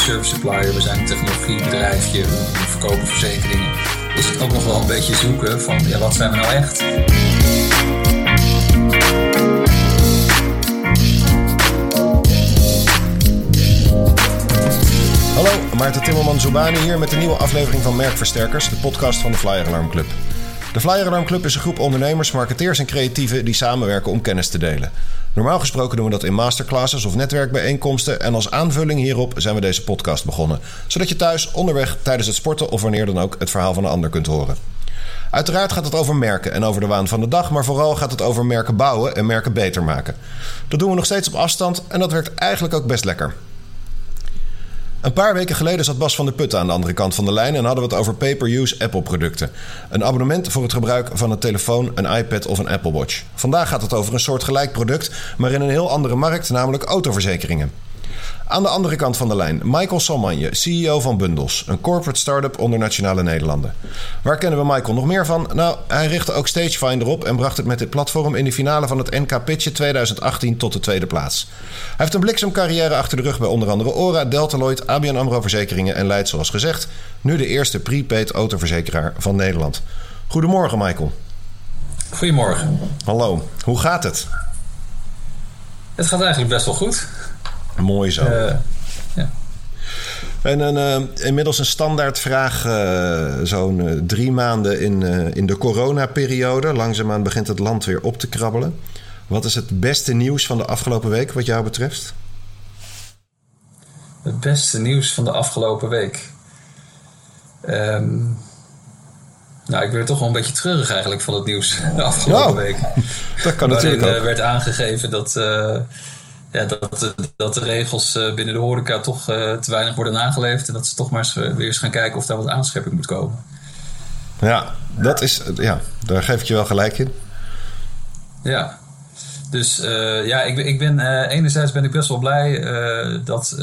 service supplier, we zijn een technologiebedrijfje, we verkopen verzekeringen. Is het ook nog wel een beetje zoeken van ja, wat zijn we nou echt? Hallo, Maarten Timmerman Zobani hier met een nieuwe aflevering van Merkversterkers, de podcast van de Flyer Alarm Club. De Flyer Club is een groep ondernemers, marketeers en creatieven die samenwerken om kennis te delen. Normaal gesproken doen we dat in masterclasses of netwerkbijeenkomsten en als aanvulling hierop zijn we deze podcast begonnen, zodat je thuis, onderweg, tijdens het sporten of wanneer dan ook het verhaal van een ander kunt horen. Uiteraard gaat het over merken en over de waan van de dag, maar vooral gaat het over merken bouwen en merken beter maken. Dat doen we nog steeds op afstand en dat werkt eigenlijk ook best lekker. Een paar weken geleden zat Bas van der Putten aan de andere kant van de lijn en hadden we het over pay-per-use Apple-producten. Een abonnement voor het gebruik van een telefoon, een iPad of een Apple Watch. Vandaag gaat het over een soort gelijk product, maar in een heel andere markt, namelijk autoverzekeringen. Aan de andere kant van de lijn, Michael Salmanje, CEO van Bundels, een corporate start-up onder Nationale Nederlanden. Waar kennen we Michael nog meer van? Nou, hij richtte ook Stagefinder op en bracht het met dit platform in de finale van het NK Pitchen 2018 tot de tweede plaats. Hij heeft een bliksemcarrière achter de rug bij onder andere Ora, Deltaloid, ABN AMRO Verzekeringen en leidt zoals gezegd nu de eerste prepaid autoverzekeraar van Nederland. Goedemorgen Michael. Goedemorgen. Hallo, hoe gaat het? Het gaat eigenlijk best wel goed. Mooi zo. Uh, ja. En een, uh, inmiddels een standaardvraag, uh, zo'n drie maanden in, in de coronaperiode. Langzaamaan begint het land weer op te krabbelen. Wat is het beste nieuws van de afgelopen week wat jou betreft? Het beste nieuws van de afgelopen week? Um, nou, ik werd toch wel een beetje treurig eigenlijk van het nieuws de afgelopen Nou, week. Dat kan natuurlijk ook. werd aangegeven dat, ja, dat, dat de regels uh, binnen de horeca toch uh, te weinig worden nageleefd. En dat ze toch maar eens, weer eens gaan kijken of daar wat aanscherping moet komen. Ja, dat is, ja, daar geef ik je wel gelijk in. Ja, dus uh, ja, ik, ik ben uh, enerzijds ben ik best wel blij uh, dat,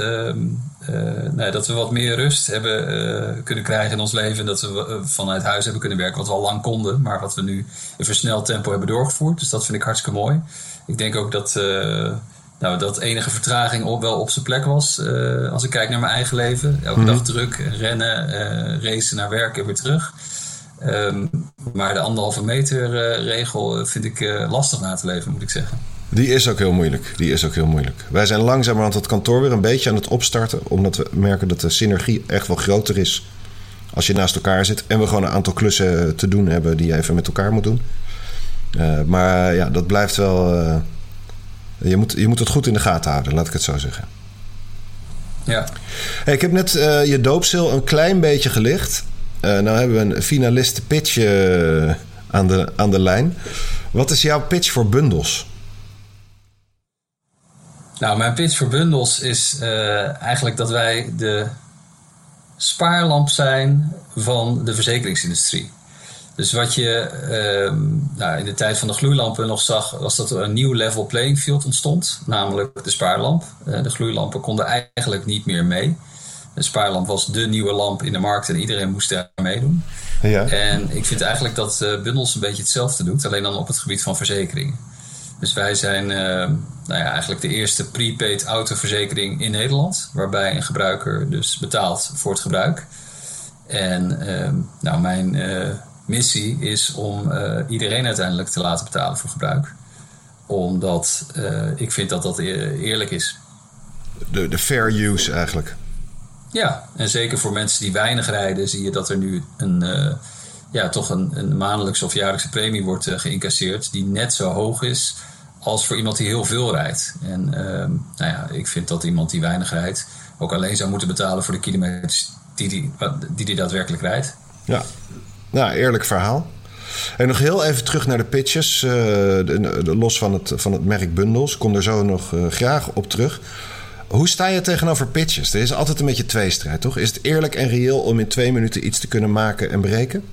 nou, dat we wat meer rust hebben kunnen krijgen in ons leven. En dat we vanuit huis hebben kunnen werken, wat we al lang konden, maar wat we nu in versneld tempo hebben doorgevoerd. Dus dat vind ik hartstikke mooi. Ik denk ook dat, nou, dat enige vertraging op, wel op zijn plek was. als ik kijk naar mijn eigen leven. Elke mm-hmm. dag druk, rennen, racen naar werk en weer terug. Um, maar de anderhalve meter uh, regel vind ik uh, lastig na te leven, moet ik zeggen. Die is ook heel moeilijk. Die is ook heel moeilijk. Wij zijn langzamerhand het kantoor weer een beetje aan het opstarten. Omdat we merken dat de synergie echt wel groter is. Als je naast elkaar zit. En we gewoon een aantal klussen te doen hebben die je even met elkaar moet doen. Uh, maar ja, dat blijft wel. Je, moet, je moet het goed in de gaten houden, laat ik het zo zeggen. Ja. Hey, ik heb net je doopsel een klein beetje gelicht. Uh, nou hebben we een finaliste pitch uh, aan, de, aan de lijn. Wat is jouw pitch voor bundels? Nou, mijn pitch voor bundels is eigenlijk dat wij de spaarlamp zijn van de verzekeringsindustrie. Dus wat je nou, in de tijd van de gloeilampen nog zag, was dat er een nieuw level playing field ontstond, namelijk de spaarlamp. de gloeilampen konden eigenlijk niet meer mee. De spaarlamp was de nieuwe lamp in de markt en iedereen moest daar meedoen. Ja. En ik vind eigenlijk dat uh, Bundels een beetje hetzelfde doet, alleen dan op het gebied van verzekeringen. Dus wij zijn uh, nou ja, eigenlijk de eerste prepaid autoverzekering in Nederland, waarbij een gebruiker dus betaalt voor het gebruik. En uh, nou, mijn missie is om iedereen uiteindelijk te laten betalen voor gebruik. Omdat ik vind dat dat eerlijk is. De, de fair use eigenlijk. Ja, en zeker voor mensen die weinig rijden, zie je dat er nu een, uh, ja, toch een, een maandelijkse of jaarlijkse premie wordt geïncasseerd, die net zo hoog is als voor iemand die heel veel rijdt. En uh, nou ja, ik vind dat iemand die weinig rijdt ook alleen zou moeten betalen voor de kilometers die die, die, die daadwerkelijk rijdt. Ja, nou, eerlijk verhaal. En nog heel even terug naar de pitches, uh, de, los van het, van het merk Bundels. Kom er zo nog graag op terug. Hoe sta je tegenover pitches? Er is altijd een beetje tweestrijd, toch? Is het eerlijk en reëel om in twee minuten iets te kunnen maken en breken?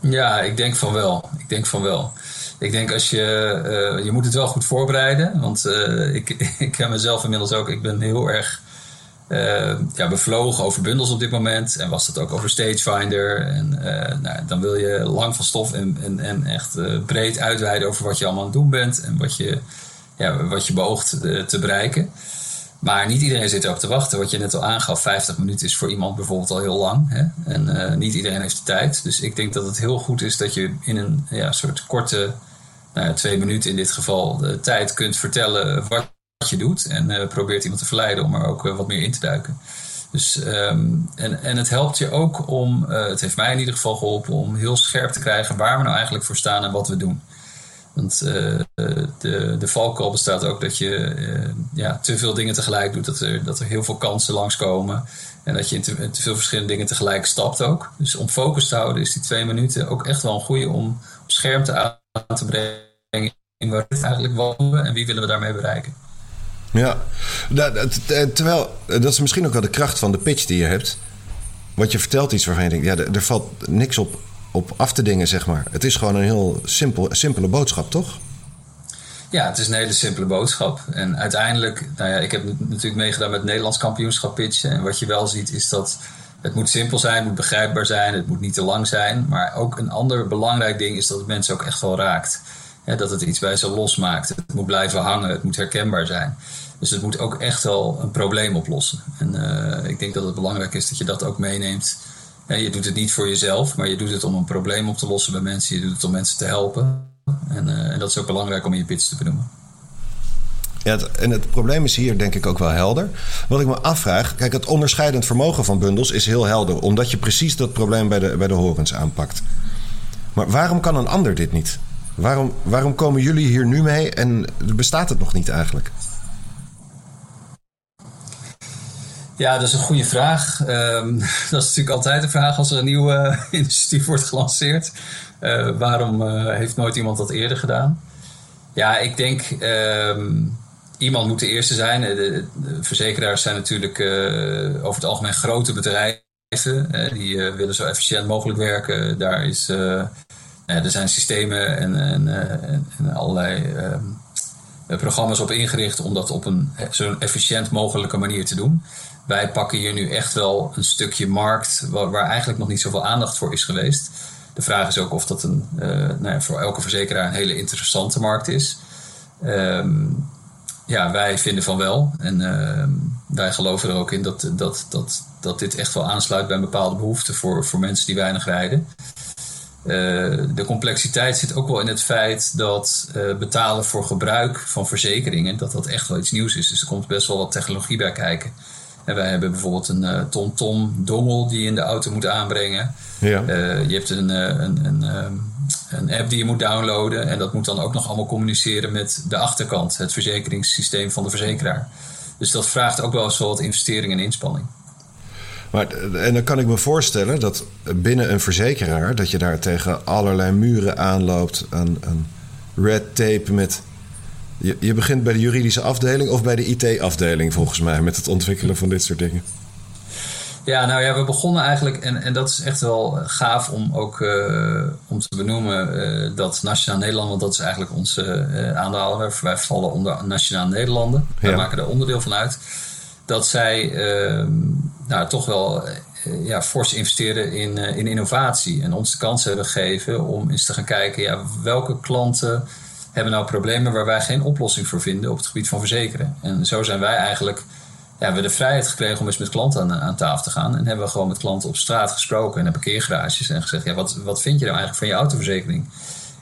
Ja, ik denk van wel. Ik denk van wel. Ik denk als je... Uh, je moet het wel goed voorbereiden. Want ik, ik ken mezelf inmiddels ook. Ik ben heel erg uh, ja, bevlogen over bundels op dit moment. En was dat ook over Stagefinder. En nou, dan wil je lang van stof en, en, en echt breed uitweiden over wat je allemaal aan het doen bent. En wat je ja, wat je beoogt te bereiken. Maar niet iedereen zit erop te wachten. Wat je net al aangaf, 50 minuten is voor iemand bijvoorbeeld al heel lang. Hè? En niet iedereen heeft de tijd. Dus ik denk dat het heel goed is dat je in een ja, soort korte, nou, twee minuten in dit geval, de tijd kunt vertellen wat je doet. En probeert iemand te verleiden om er ook wat meer in te duiken. Dus, ehm, en, en het helpt je ook om, uh, het heeft mij in ieder geval geholpen om heel scherp te krijgen waar we nou eigenlijk voor staan en wat we doen. Want de, de valkuil bestaat ook dat je ja, te veel dingen tegelijk doet. Dat er, dat er heel veel kansen langskomen. En dat je in te, veel verschillende dingen tegelijk stapt ook. Dus om focus te houden is die twee minuten ook echt wel een goede om op te aan te brengen. In waar het eigenlijk wonen en wie willen we daarmee bereiken. Ja, terwijl dat is misschien ook wel de kracht van de pitch die je hebt. Want je vertelt iets waarvan je denkt, ja, er valt niks op, op af te dingen, zeg maar. Het is gewoon een heel simpel, simpele boodschap, toch? Ja, het is een hele simpele boodschap. En uiteindelijk, nou ja, ik heb natuurlijk meegedaan met het Nederlands kampioenschap pitchen. En wat je wel ziet is dat het moet simpel zijn, het moet begrijpbaar zijn, het moet niet te lang zijn. Maar ook een ander belangrijk ding is dat het mensen ook echt wel raakt. dat het iets bij ze losmaakt. Het moet blijven hangen, het moet herkenbaar zijn. Dus het moet ook echt wel een probleem oplossen. En uh, ik denk dat het belangrijk is dat je dat ook meeneemt. En je doet het niet voor jezelf, maar je doet het om een probleem op te lossen bij mensen. Je doet het om mensen te helpen. En, uh, en dat is ook belangrijk om in je pitch te benoemen. Ja, en het probleem is hier denk ik ook wel helder. Wat ik me afvraag, kijk, het onderscheidend vermogen van bundels is heel helder, omdat je precies dat probleem bij de, bij de horens aanpakt. Maar waarom kan een ander dit niet? Waarom, waarom komen jullie hier nu mee en bestaat het nog niet eigenlijk? Ja, dat is een goede vraag. Um, dat is natuurlijk altijd een vraag als er een nieuw uh, initiatief wordt gelanceerd. Uh, waarom uh, heeft nooit iemand dat eerder gedaan? Ja, ik denk um, iemand moet de eerste zijn. De, de verzekeraars zijn natuurlijk over het algemeen grote bedrijven. die willen zo efficiënt mogelijk werken. Daar is, er zijn systemen en, en, en allerlei um, programma's op ingericht om dat op een zo efficiënt mogelijke manier te doen wij pakken hier nu echt wel een stukje markt waar, eigenlijk nog niet zoveel aandacht voor is geweest. De vraag is ook of dat een, uh, nou ja, voor elke verzekeraar een hele interessante markt is. Um, ja, wij vinden van wel. En uh, wij geloven er ook in dat, dat, dat, dat dit echt wel aansluit bij een bepaalde behoeften voor, voor mensen die weinig rijden. Uh, de complexiteit zit ook wel in het feit dat uh, betalen voor gebruik van verzekeringen, dat dat echt wel iets nieuws is. Dus er komt best wel wat technologie bij kijken. En wij hebben bijvoorbeeld een uh, TomTom dongel die je in de auto moet aanbrengen. Ja. Uh, je hebt een, uh, een, een, een, app die je moet downloaden. En dat moet dan ook nog allemaal communiceren met de achterkant, het verzekeringssysteem van de verzekeraar. Dus dat vraagt ook wel eens wat investering en inspanning. Maar, en dan kan ik me voorstellen dat binnen een verzekeraar... dat je daar tegen allerlei muren aanloopt... aan, aan red tape met je, je begint bij de juridische afdeling of bij de IT-afdeling volgens mij met het ontwikkelen van dit soort dingen. Ja, nou ja, we begonnen eigenlijk, en, en dat is echt wel gaaf om ook uh, om te benoemen, uh, dat Nationaal Nederland, want dat is eigenlijk onze uh, aandeelhouder. Wij vallen onder Nationaal Nederlanden. Wij ja. maken er onderdeel van uit. Dat zij ehm, nou, toch wel ja, fors investeren in, in innovatie en ons de kans hebben gegeven om eens te gaan kijken, ja, welke klanten hebben nou problemen waar wij geen oplossing voor vinden op het gebied van verzekeren. En zo zijn wij eigenlijk, ja, we de vrijheid gekregen om eens met klanten aan, aan tafel te gaan. En hebben we gewoon met klanten op straat gesproken en naar parkeergarages en gezegd, ja, wat, wat vind je nou eigenlijk van je autoverzekering?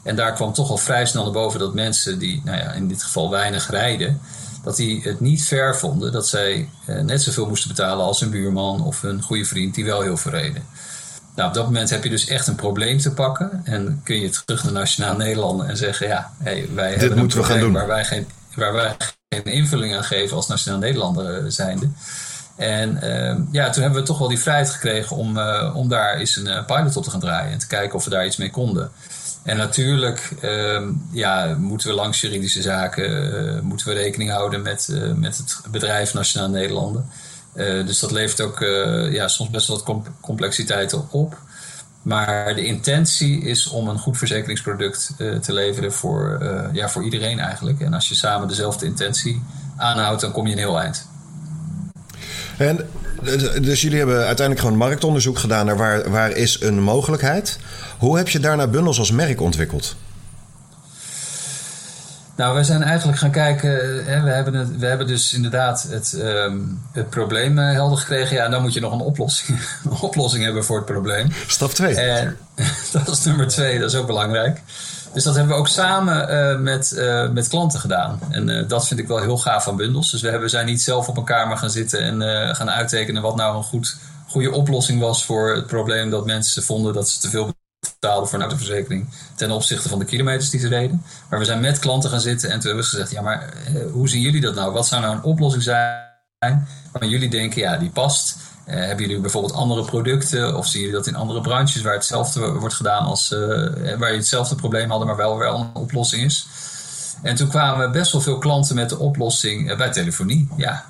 En daar kwam toch al vrij snel naar boven dat mensen die, nou ja, in dit geval weinig rijden, dat die het niet ver vonden dat zij eh, net zoveel moesten betalen als een buurman of een goede vriend die wel heel veel reden. Nou, op dat moment heb je dus echt een probleem te pakken. En kun je terug naar Nationaal Nederlanden en zeggen: ja, hey, wij Dit hebben een probleem waar wij, geen, waar wij geen invulling aan geven als Nationaal Nederlander eh, zijnde. En uh, ja, toen hebben we toch wel die vrijheid gekregen om, uh, om daar eens een uh, pilot op te gaan draaien en te kijken of we daar iets mee konden. En natuurlijk uh, ja, moeten we langs juridische zaken moeten we rekening houden met, met het bedrijf Nationaal Nederlanden. Uh, dus dat levert ook uh, ja, soms best wel wat complexiteiten op. Maar de intentie is om een goed verzekeringsproduct uh, te leveren voor, ja, voor iedereen eigenlijk. En als je samen dezelfde intentie aanhoudt, dan kom je een heel eind. En dus jullie hebben uiteindelijk gewoon marktonderzoek gedaan naar waar, waar is een mogelijkheid. Hoe heb je daarna bundels als merk ontwikkeld? Nou, wij zijn eigenlijk gaan kijken. Hè, we, hebben het, we hebben dus inderdaad het, ehm, het probleem uh, helder gekregen. Ja, dan moet je nog een oplossing, een oplossing hebben voor het probleem. Stap 2. En dat is nummer 2, dat is ook belangrijk. Dus dat hebben we ook samen uh, met, uh, met klanten gedaan. En dat vind ik wel heel gaaf van bundels. Dus we hebben, zijn niet zelf op een kamer gaan zitten en gaan uittekenen wat nou een goed, goede oplossing was voor het probleem dat mensen vonden dat ze te veel betaalden voor een autoverzekering ten opzichte van de kilometers die ze reden. Maar we zijn met klanten gaan zitten en toen hebben we gezegd: ja, maar eh, hoe zien jullie dat nou? Wat zou nou een oplossing zijn waarvan jullie denken, ja, die past? Uh, hebben jullie bijvoorbeeld andere producten of zien jullie dat in andere branches waar hetzelfde wordt gedaan als uh, waar je hetzelfde probleem hadden, maar wel wel een oplossing is? En toen kwamen best wel veel klanten met de oplossing bij telefonie. Ja,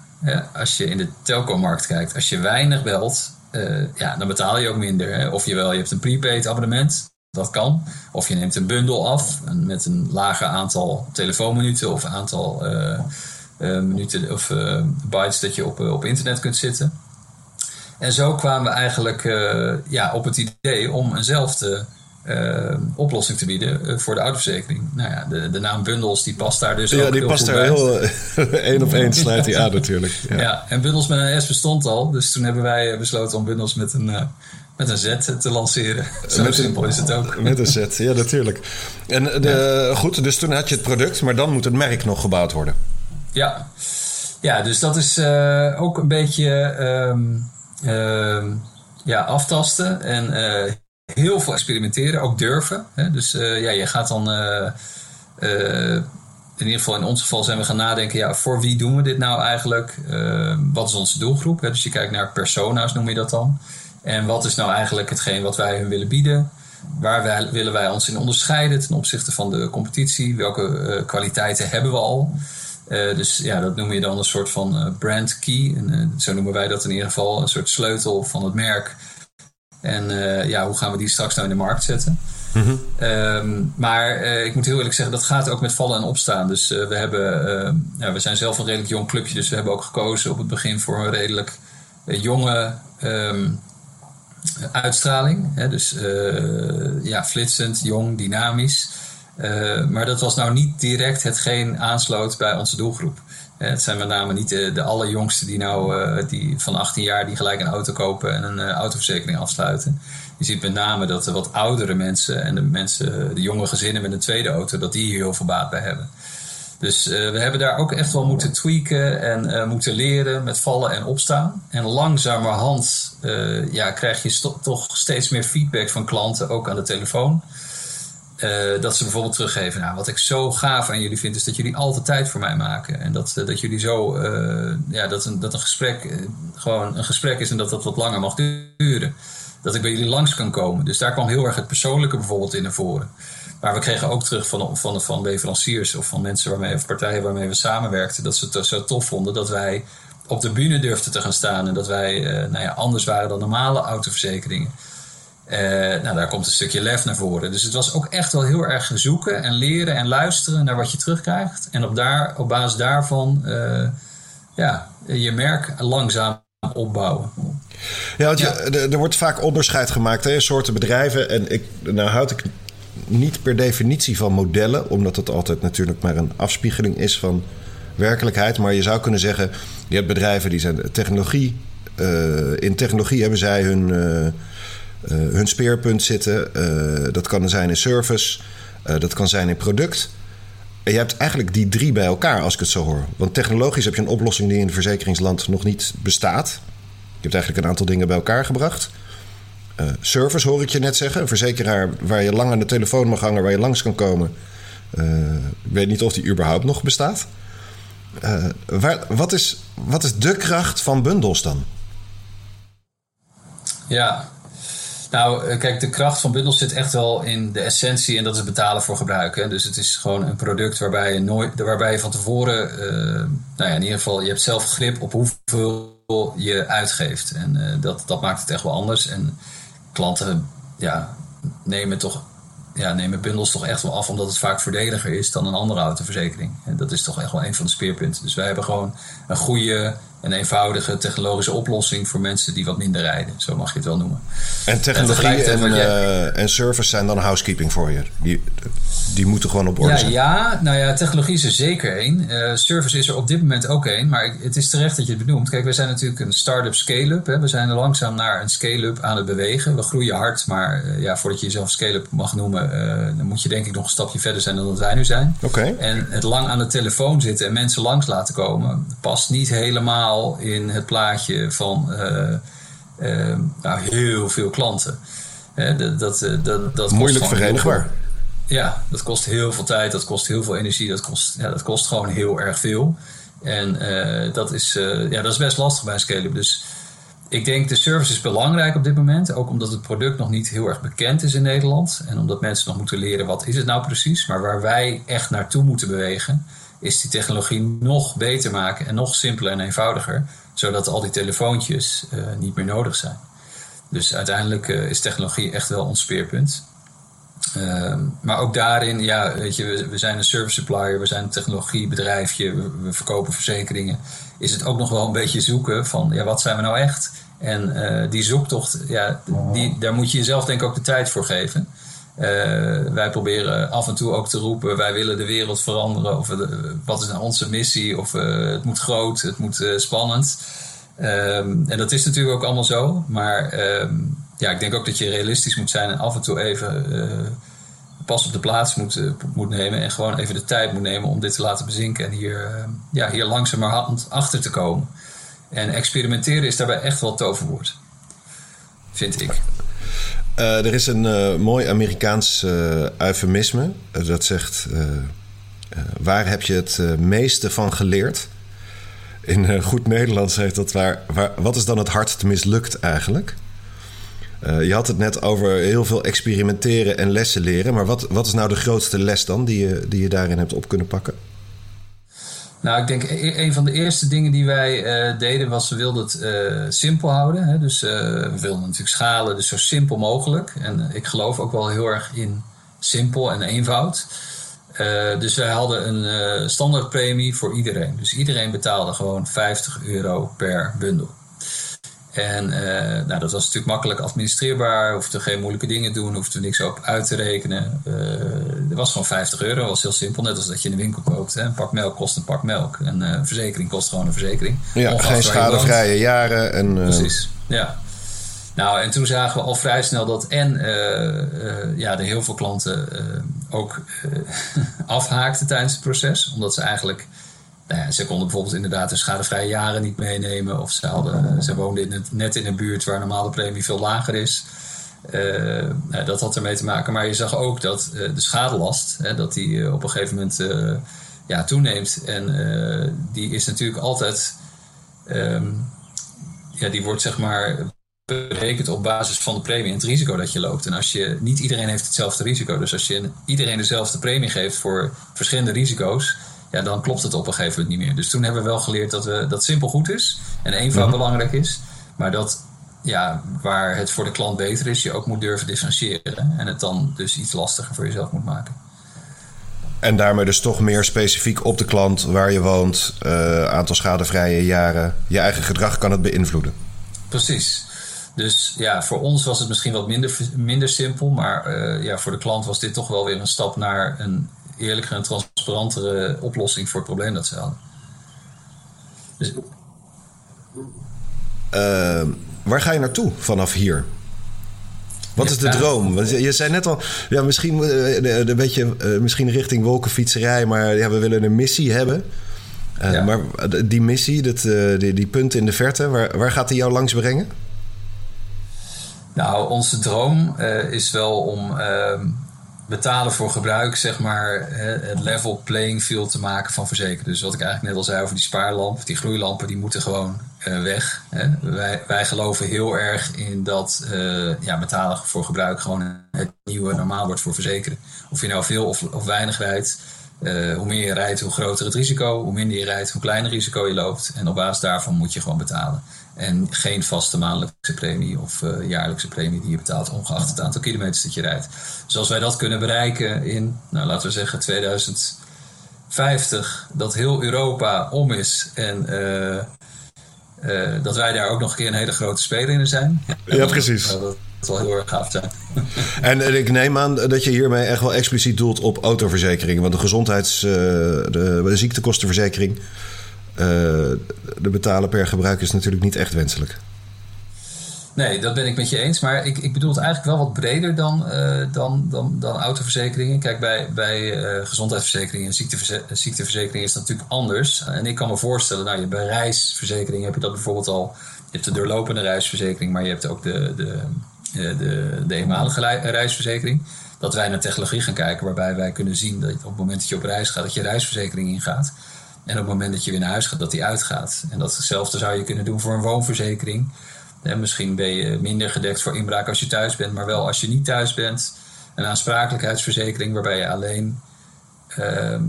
als je in de telco-markt kijkt, als je weinig belt, uh, ja, dan betaal je ook minder. Hè? Of je wel, je hebt een prepaid abonnement, dat kan. Of je neemt een bundel af met een lager aantal telefoonminuten of aantal uh, uh, minuten of bytes dat je op, op internet kunt zitten. En zo kwamen we eigenlijk ja, op het idee om eenzelfde uh, oplossing te bieden voor de autoverzekering. Nou ja, de, de naam bundels die past daar dus ja, ook die heel past daar heel één op één sluit die aan natuurlijk. Ja. Ja. en bundels met een S bestond al. Dus toen hebben wij besloten om bundels met een, uh, met een Z te lanceren. Zo Met een- simpel is het ook. Met een set, ja natuurlijk. En de, goed, dus toen had je het product, maar dan moet het merk nog gebouwd worden. Ja, ja dus dat is eh, ook een beetje ehm, ehm, ja, aftasten en eh, heel veel experimenteren, ook durven. Hè? Dus eh, ja, je gaat dan, eh, eh, in ieder geval in ons geval zijn we gaan nadenken, ja, voor wie doen we dit nou eigenlijk? Wat is onze doelgroep? Dus je kijkt naar persona's, noem je dat dan. En wat is nou eigenlijk hetgeen wat wij hun willen bieden? Waar willen wij ons in onderscheiden ten opzichte van de competitie? Welke kwaliteiten hebben we al? Dus ja, dat noem je dan een soort van brand key. En, zo noemen wij dat in ieder geval een soort sleutel van het merk. En eh, ja, hoe gaan we die straks nou in de markt zetten? Ehm, maar eh, ik moet heel eerlijk zeggen, dat gaat ook met vallen en opstaan. Dus eh, we, hebben, eh, ja, we zijn zelf een redelijk jong clubje, dus we hebben ook gekozen op het begin voor een redelijk jonge ehm, uitstraling. Hè? Dus ja, flitsend, jong, dynamisch. Maar dat was nou niet direct hetgeen aansloot bij onze doelgroep. Het zijn met name niet de, de allerjongsten die nou eh, die van 18 jaar die gelijk een auto kopen en een eh, autoverzekering afsluiten. Je ziet met name dat de wat oudere mensen en de mensen, de jonge gezinnen met een tweede auto, dat die hier heel veel baat bij hebben. Dus eh, we hebben daar ook echt wel moeten tweaken en moeten leren met vallen en opstaan. En langzamerhand ja, krijg je toch steeds meer feedback van klanten, ook aan de telefoon. Eh, dat ze bijvoorbeeld teruggeven, nou, wat ik zo gaaf aan jullie vind, is dat jullie altijd tijd voor mij maken. En dat, eh, dat jullie zo, eh, ja, dat een, dat een gesprek gewoon een gesprek is en dat dat wat langer mag duren. Dat ik bij jullie langs kan komen. Dus daar kwam heel erg het persoonlijke bijvoorbeeld in naar voren. Maar we kregen ook terug van, van, van leveranciers of van mensen waarmee, of partijen waarmee we samenwerkten, dat ze het zo tof vonden dat wij op de bühne durfden te gaan staan en dat wij nou ja, anders waren dan normale autoverzekeringen. Eh, nou, daar komt een stukje lef naar voren. Dus het was ook echt wel heel erg zoeken en leren en luisteren naar wat je terugkrijgt. En op, daar, op basis daarvan eh, ja, je merk langzaam opbouwen. Ja, want Ja. er, er wordt vaak onderscheid gemaakt, hè, soorten bedrijven. En ik, nou houd ik niet per definitie van modellen, omdat het altijd natuurlijk maar een afspiegeling is van werkelijkheid. Maar je zou kunnen zeggen, je hebt bedrijven die zijn technologie. eh, in technologie hebben zij hun, hun speerpunt zitten. Eh, dat kan zijn in service, eh, dat kan zijn in product. Je hebt eigenlijk die drie bij elkaar, als ik het zo hoor. Want technologisch heb je een oplossing die in het verzekeringsland nog niet bestaat. Je hebt eigenlijk een aantal dingen bij elkaar gebracht. Eh, service hoor ik je net zeggen. Een verzekeraar waar je lang aan de telefoon mag hangen, waar je langs kan komen. Eh, ik weet niet of die überhaupt nog bestaat. Eh, wat, is, wat is de kracht van bundels dan? Ja, nou uh, kijk, de kracht van bundels zit echt wel in de essentie en dat is betalen voor gebruik. Hè. Dus het is gewoon een product waarbij je, nooit, waarbij van tevoren, uh, nou ja, in ieder geval, je hebt zelf grip op hoeveel je uitgeeft. En uh, dat, dat maakt het echt wel anders. En klanten ja, nemen toch ja, nemen bundels toch echt wel af, omdat het vaak voordeliger is dan een andere autoverzekering. En dat is toch echt wel een van de speerpunten. Dus wij hebben gewoon een goede een eenvoudige technologische oplossing voor mensen die wat minder rijden. Zo mag je het wel noemen. En technologie en, en, en service zijn dan housekeeping voor je? Die, die moeten gewoon op orde ja, zijn? Ja, nou ja, technologie is er zeker één. Uh, service is er op dit moment ook één. Maar het is terecht dat je het benoemt. Kijk, we zijn natuurlijk een start-up scale-up. We zijn er langzaam naar een scale-up aan het bewegen. We groeien hard, maar uh, ja, voordat je jezelf scale-up mag noemen... Uh, dan moet je denk ik nog een stapje verder zijn dan dat wij nu zijn. Oké. Okay. En het lang aan de telefoon zitten en mensen langs laten komen... past niet helemaal in het plaatje van nou, heel veel klanten. dat, dat, dat, dat Moeilijk verenigbaar ja, dat kost heel veel tijd, dat kost heel veel energie, dat kost, ja, dat kost gewoon heel erg veel. En dat, is, ja, dat is best lastig bij Scale-up. Dus ik denk de service is belangrijk op dit moment. Ook omdat het product nog niet heel erg bekend is in Nederland. En omdat mensen nog moeten leren wat is het nou precies. Maar waar wij echt naartoe moeten bewegen, is die technologie nog beter maken en nog simpeler en eenvoudiger. Zodat al die telefoontjes uh, niet meer nodig zijn. Dus uiteindelijk is technologie echt wel ons speerpunt. Uh, maar ook daarin, ja, weet je, we, zijn een service supplier, we zijn een technologiebedrijfje, we, verkopen verzekeringen. Is het ook nog wel een beetje zoeken van, ja, wat zijn we nou echt? En uh, die zoektocht, ja, die, daar moet je jezelf denk ik ook de tijd voor geven. Uh, wij proberen af en toe ook te roepen, wij willen de wereld veranderen. Of de, wat is nou onze missie? Of het moet groot, het moet spannend. Um, en dat is natuurlijk ook allemaal zo. Maar um, ja, ik denk ook dat je realistisch moet zijn en af en toe even pas op de plaats moet, uh, moet nemen. En gewoon even de tijd moet nemen om dit te laten bezinken. En hier, uh, ja, hier langzamerhand achter te komen. En experimenteren is daarbij echt wel toverwoord. Vind ik. er is een mooi Amerikaans eufemisme. dat zegt: Waar heb je het meeste van geleerd? In goed Nederlands heet dat waar, waar, Wat is dan het hardst mislukt eigenlijk? Uh, je had het net over heel veel experimenteren en lessen leren. Maar wat, wat is nou de grootste les dan die je, die je daarin hebt op kunnen pakken? Nou, ik denk een van de eerste dingen die wij uh, deden was we wilden het uh, simpel houden. Hè? Dus we wilden natuurlijk schalen, dus zo simpel mogelijk. En ik geloof ook wel heel erg in simpel en eenvoud. dus wij hadden een standaardpremie voor iedereen. Dus iedereen betaalde gewoon 50 euro per bundel. En uh, nou, dat was natuurlijk makkelijk administreerbaar. Hoefde geen moeilijke dingen doen. Hoefde niks op uit te rekenen. Uh, er was gewoon 50 euro. Dat was heel simpel. Net als dat je in de winkel koopt. Hè. Een pak melk kost een pak melk. En uh, een verzekering kost gewoon een verzekering. Ja, geen schadevrije jaren. En, Precies, ja. Nou, en toen zagen we al vrij snel dat en ja, er heel veel klanten ook afhaakten tijdens het proces. Omdat ze eigenlijk ja, ze konden bijvoorbeeld inderdaad de schadevrije jaren niet meenemen. Of ze, hadden, ze woonden net in een buurt waar normaal de premie veel lager is. Uh, nou, dat had ermee te maken. Maar je zag ook dat uh, de schadelast, hè, dat die op een gegeven moment ja, toeneemt. En die is natuurlijk altijd, um, ja, die wordt zeg maar berekend op basis van de premie en het risico dat je loopt. En als je, niet iedereen heeft hetzelfde risico. Dus als je iedereen dezelfde premie geeft voor verschillende risico's ja, dan klopt het op een gegeven moment niet meer. Dus toen hebben we wel geleerd dat, we, dat simpel goed is en eenvoud mhm. belangrijk is. Maar dat ja, waar het voor de klant beter is, je ook moet durven differentiëren. En het dan dus iets lastiger voor jezelf moet maken. En daarmee dus toch meer specifiek op de klant, waar je woont, uh, aantal schadevrije jaren. Je eigen gedrag kan het beïnvloeden. Precies. Dus ja, voor ons was het misschien wat minder, minder simpel. Maar uh, ja, voor de klant was dit toch wel weer een stap naar een eerlijkere en transparantere oplossing voor het probleem dat ze hadden. Dus... Uh, waar ga je naartoe vanaf hier? Wat is de droom? Want je zei net al, ja, misschien uh, een beetje uh, misschien richting wolkenfietserij, maar ja, we willen een missie hebben. Uh, ja. Maar die missie, dat, die, die punten in de verte, waar, waar gaat die jou langs brengen? Nou, onze droom is wel om ehm, betalen voor gebruik, zeg maar, het level playing field te maken van verzekeren. Dus wat ik eigenlijk net al zei over die spaarlamp, die gloeilampen, die moeten gewoon uh, weg. Wij, wij geloven heel erg in dat uh, ja, betalen voor gebruik gewoon het nieuwe normaal wordt voor verzekeren. Of je nou veel of, of weinig rijdt, uh, hoe meer je rijdt, hoe groter het risico. Hoe minder je rijdt, hoe kleiner risico je loopt. En op basis daarvan moet je gewoon betalen. En geen vaste maandelijkse premie of uh, jaarlijkse premie die je betaalt, ongeacht het aantal kilometers dat je rijdt. Dus als wij dat kunnen bereiken in, nou, laten we zeggen, 2050, dat heel Europa om is en uh, dat wij daar ook nog een keer een hele grote speler in zijn. Ja, precies. Dat, zal heel erg gaaf zijn. En ik neem aan dat je hiermee echt wel expliciet doelt op autoverzekeringen. Want de gezondheids- de, de ziektekostenverzekering uh, de betalen per gebruik is natuurlijk niet echt wenselijk. Nee, dat ben ik met je eens. Maar ik, ik bedoel het eigenlijk wel wat breder dan, uh, dan, dan, dan autoverzekeringen. Kijk, bij, bij uh, gezondheidsverzekeringen en ziekteverze ziekteverzekeringen is dat natuurlijk anders. En ik kan me voorstellen, nou, je, bij reisverzekeringen heb je dat bijvoorbeeld al. Je hebt de doorlopende reisverzekering, maar je hebt ook de, de, de, de eenmalige reisverzekering. Dat wij naar technologie gaan kijken, waarbij wij kunnen zien dat op het moment dat je op reis gaat, dat je reisverzekering ingaat. En op het moment dat je weer naar huis gaat, dat die uitgaat. En datzelfde zou je kunnen doen voor een woonverzekering. En misschien ben je minder gedekt voor inbraak als je thuis bent, maar wel als je niet thuis bent. Een aansprakelijkheidsverzekering waarbij je alleen uh,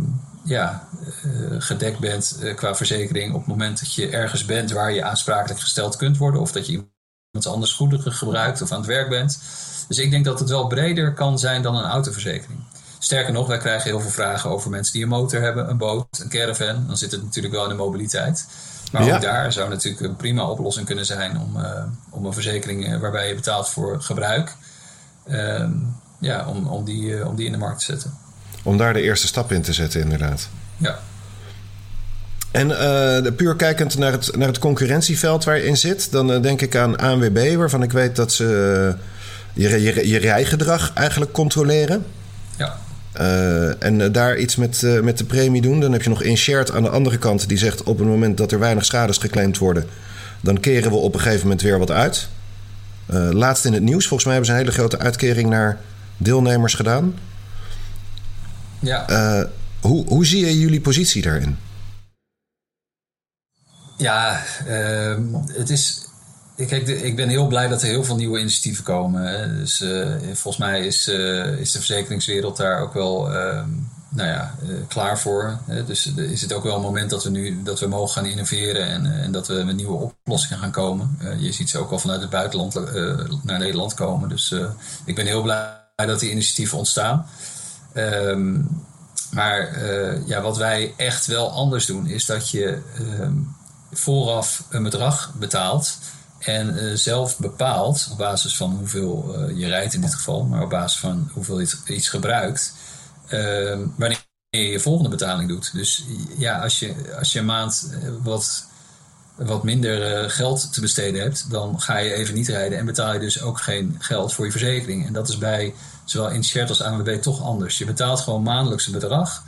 ja, uh, gedekt bent uh, qua verzekering op het moment dat je ergens bent waar je aansprakelijk gesteld kunt worden. Of dat je iemand anders goederen gebruikt of aan het werk bent. Dus ik denk dat het wel breder kan zijn dan een autoverzekering. Sterker nog, wij krijgen heel veel vragen over mensen die een motor hebben, een boot, een caravan. Dan zit het natuurlijk wel in de mobiliteit. Maar ook daar zou natuurlijk een prima oplossing kunnen zijn om, uh, om een verzekering uh, waarbij je betaalt voor gebruik. Uh, ja, om, om, die, eh, om die in de markt te zetten. Om daar de eerste stap in te zetten, inderdaad. Ja. En uh, puur kijkend naar het, naar het concurrentieveld waar je in zit, dan denk ik aan ANWB, waarvan ik weet dat ze je, je, je rijgedrag eigenlijk controleren. Ja. Uh, en daar iets met, uh, met de premie doen. Dan heb je nog Inshared aan de andere kant die zegt op het moment dat er weinig schades geclaimd worden, dan keren we op een gegeven moment weer wat uit. Uh, laatst in het nieuws, volgens mij hebben ze een hele grote uitkering naar deelnemers gedaan. Ja. hoe, hoe zie je jullie positie daarin? Ja, ehm, het is ik ben heel blij dat er heel veel nieuwe initiatieven komen. Dus uh, volgens mij is, uh, is de verzekeringswereld daar ook wel uh, nou ja, klaar voor. Dus is het ook wel een moment dat we nu dat we mogen gaan innoveren en, en dat we met nieuwe oplossingen gaan komen. je ziet ze ook al vanuit het buitenland naar Nederland komen. Dus ik ben heel blij dat die initiatieven ontstaan. Um, maar ja, wat wij echt wel anders doen, is dat je vooraf een bedrag betaalt. En uh, zelf bepaalt, op basis van hoeveel uh, je rijdt in dit geval, maar op basis van hoeveel je iets gebruikt, uh, wanneer je je volgende betaling doet. Dus ja, als je, als je een maand eh, wat, wat minder geld te besteden hebt, dan ga je even niet rijden en betaal je dus ook geen geld voor je verzekering. En dat is bij zowel Inshared als ANWB toch anders. Je betaalt gewoon maandelijks een bedrag.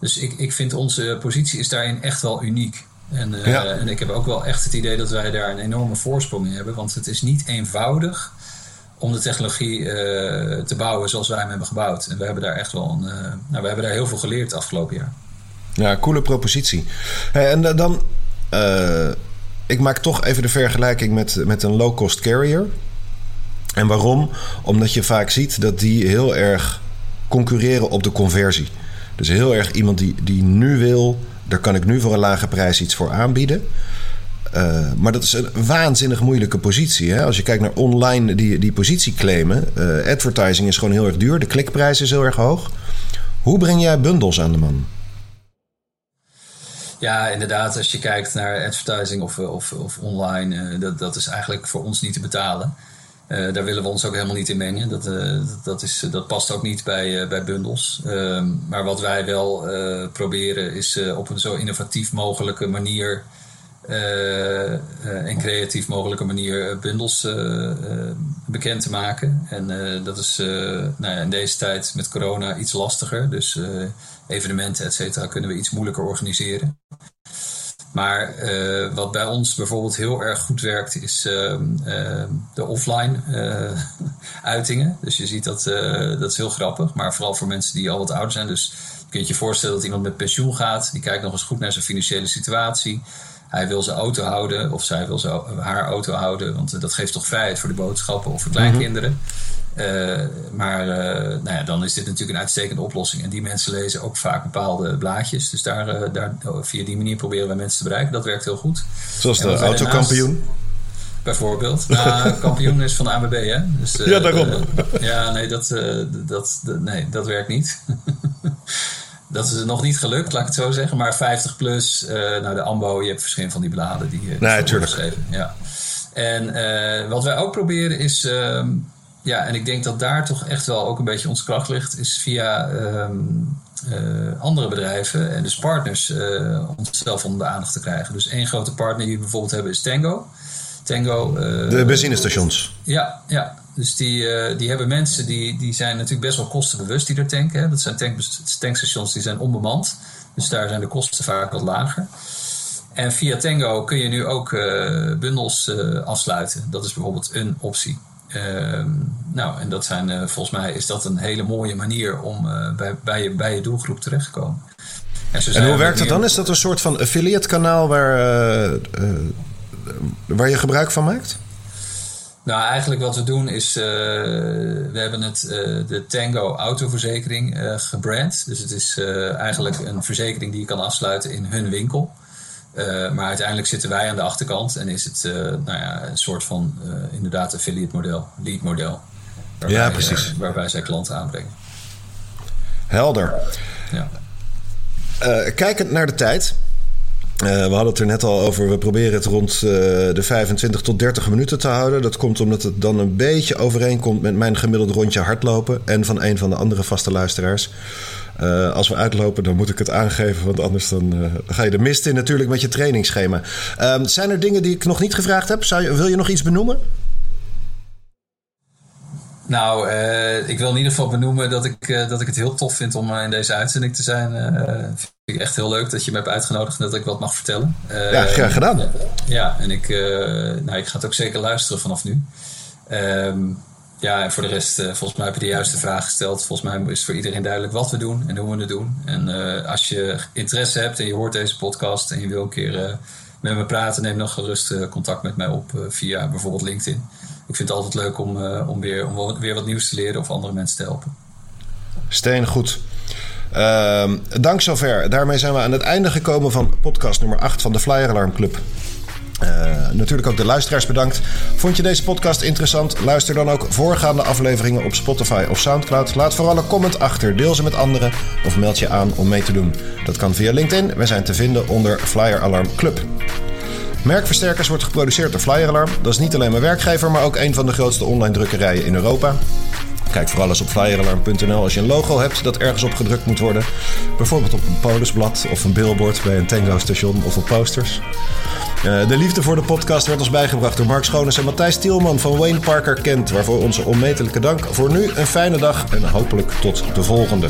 Dus ik, ik vind onze positie is daarin echt wel uniek. En, uh, ja. en ik heb ook wel echt het idee dat wij daar een enorme voorsprong in hebben. Want het is niet eenvoudig om de technologie uh, te bouwen zoals wij hem hebben gebouwd. En we hebben daar echt wel een, uh, nou, we hebben daar heel veel geleerd het afgelopen jaar. Ja, coole propositie. En dan, ik maak toch even de vergelijking met, met een low-cost carrier. En waarom? Omdat je vaak ziet dat die heel erg concurreren op de conversie. Dus heel erg iemand die, die nu wil daar kan ik nu voor een lage prijs iets voor aanbieden. Uh, maar dat is een waanzinnig moeilijke positie. Hè? Als je kijkt naar online die, die positie claimen. Uh, advertising is gewoon heel erg duur. De klikprijs is heel erg hoog. Hoe breng jij bundels aan de man? Ja, inderdaad. Als je kijkt naar advertising of, of, of online, uh, dat, dat is eigenlijk voor ons niet te betalen. Uh, daar willen we ons ook helemaal niet in mengen. Dat, uh, dat, is, dat past ook niet bij, uh, bij bundels. Ehm, maar wat wij wel proberen is op een zo innovatief mogelijke manier en creatief mogelijke manier bundels bekend te maken. En dat is nou ja, in deze tijd met corona iets lastiger. Dus evenementen, et cetera, kunnen we iets moeilijker organiseren. Maar uh, wat bij ons bijvoorbeeld heel erg goed werkt, is uh, uh, de offline uitingen. Dus je ziet dat, dat is heel grappig. Maar vooral voor mensen die al wat ouder zijn. Dus je kunt je voorstellen dat iemand met pensioen gaat. Die kijkt nog eens goed naar zijn financiële situatie. Hij wil zijn auto houden of zij wil zijn, haar auto houden. Want dat geeft toch vrijheid voor de boodschappen of voor kleinkinderen. Mm -hmm. Uh, maar uh, nou ja, dan is dit natuurlijk een uitstekende oplossing. En die mensen lezen ook vaak bepaalde blaadjes. Dus daar, uh, daar, via die manier proberen we mensen te bereiken. Dat werkt heel goed. Zoals de autokampioen? Bijvoorbeeld. Nou, kampioen is van de ANWB, hè? Dus, ja, daarom. ja, nee dat, dat, nee, dat werkt niet. dat is nog niet gelukt, laat ik het zo zeggen. Maar 50 plus, uh, nou de AMBO, je hebt verschillende van die bladen die, die nee, geschreven. Ja. En uh, wat wij ook proberen is, uh, ja, en ik denk dat daar toch echt wel ook een beetje onze kracht ligt, is via um, andere bedrijven en dus partners onszelf onder de aandacht te krijgen. Dus één grote partner die we bijvoorbeeld hebben is Tango. Tango. de benzinestations. Ja, ja. Dus die, uh, die hebben mensen die, die zijn natuurlijk best wel kostenbewust die er tanken. Hè. Dat zijn tank, tankstations die zijn onbemand. Dus daar zijn de kosten vaak wat lager. En via Tango kun je nu ook uh, bundels uh, afsluiten. Dat is bijvoorbeeld een optie. Ehm, nou, en dat zijn, volgens mij is dat een hele mooie manier om bij, bij, je, bij je doelgroep terecht te komen. En, en hoe werkt dat dan? Is dat een soort van affiliate kanaal waar, waar je gebruik van maakt? Nou, eigenlijk wat we doen is, uh, we hebben het, uh, de Tango autoverzekering uh, gebrand. Dus het is eigenlijk een verzekering die je kan afsluiten in hun winkel. maar uiteindelijk zitten wij aan de achterkant en is het nou ja, een soort van inderdaad affiliate model, lead model. Waarbij, ja, precies. waarbij zij klanten aanbrengen. Helder. Ja. kijkend naar de tijd. Uh, we hadden het er net al over. We proberen het rond uh, de 25 tot 30 minuten te houden. Dat komt omdat het dan een beetje overeenkomt met mijn gemiddeld rondje hardlopen. En van een van de andere vaste luisteraars. Uh, als we uitlopen, dan moet ik het aangeven. Want anders dan, ga je de mist in natuurlijk met je trainingsschema. Ehm, zijn er dingen die ik nog niet gevraagd heb? Zou je, wil je nog iets benoemen? Nou, ik wil in ieder geval benoemen dat ik, dat ik het heel tof vind om in deze uitzending te zijn. Vind ik echt heel leuk dat je me hebt uitgenodigd en dat ik wat mag vertellen. ja, graag gedaan. ja, en ik, nou, ik ga het ook zeker luisteren vanaf nu. Um, ja, en voor de rest, volgens mij heb je de juiste vraag gesteld. Volgens mij is voor iedereen duidelijk wat we doen en hoe we het doen. En als je interesse hebt en je hoort deze podcast en je wil een keer met me praten, neem nog gerust contact met mij op via bijvoorbeeld LinkedIn ik vind het altijd leuk om, om, weer, om weer wat nieuws te leren of andere mensen te helpen. Steen, goed. Uh, dank zover. Daarmee zijn we aan het einde gekomen van podcast nummer 8 van de Flyer Alarm Club. Uh, natuurlijk ook de luisteraars bedankt. Vond je deze podcast interessant? Luister dan ook voorgaande afleveringen op Spotify of Soundcloud. Laat vooral een comment achter, deel ze met anderen of meld je aan om mee te doen. Dat kan via LinkedIn. We zijn te vinden onder Flyer Alarm Club. Merkversterkers wordt geproduceerd door Flyer Alarm. Dat is niet alleen mijn werkgever, maar ook een van de grootste online drukkerijen in Europa. Kijk vooral eens op flyeralarm.nl als je een logo hebt dat ergens op gedrukt moet worden. Bijvoorbeeld op een polisblad of een billboard bij een Tango-station of op posters. Uh, de liefde voor de podcast werd ons bijgebracht door Mark Schoones en Matthijs Tielman van Wayne Parker Kent. Waarvoor onze onmetelijke dank. Voor nu een fijne dag en hopelijk tot de volgende.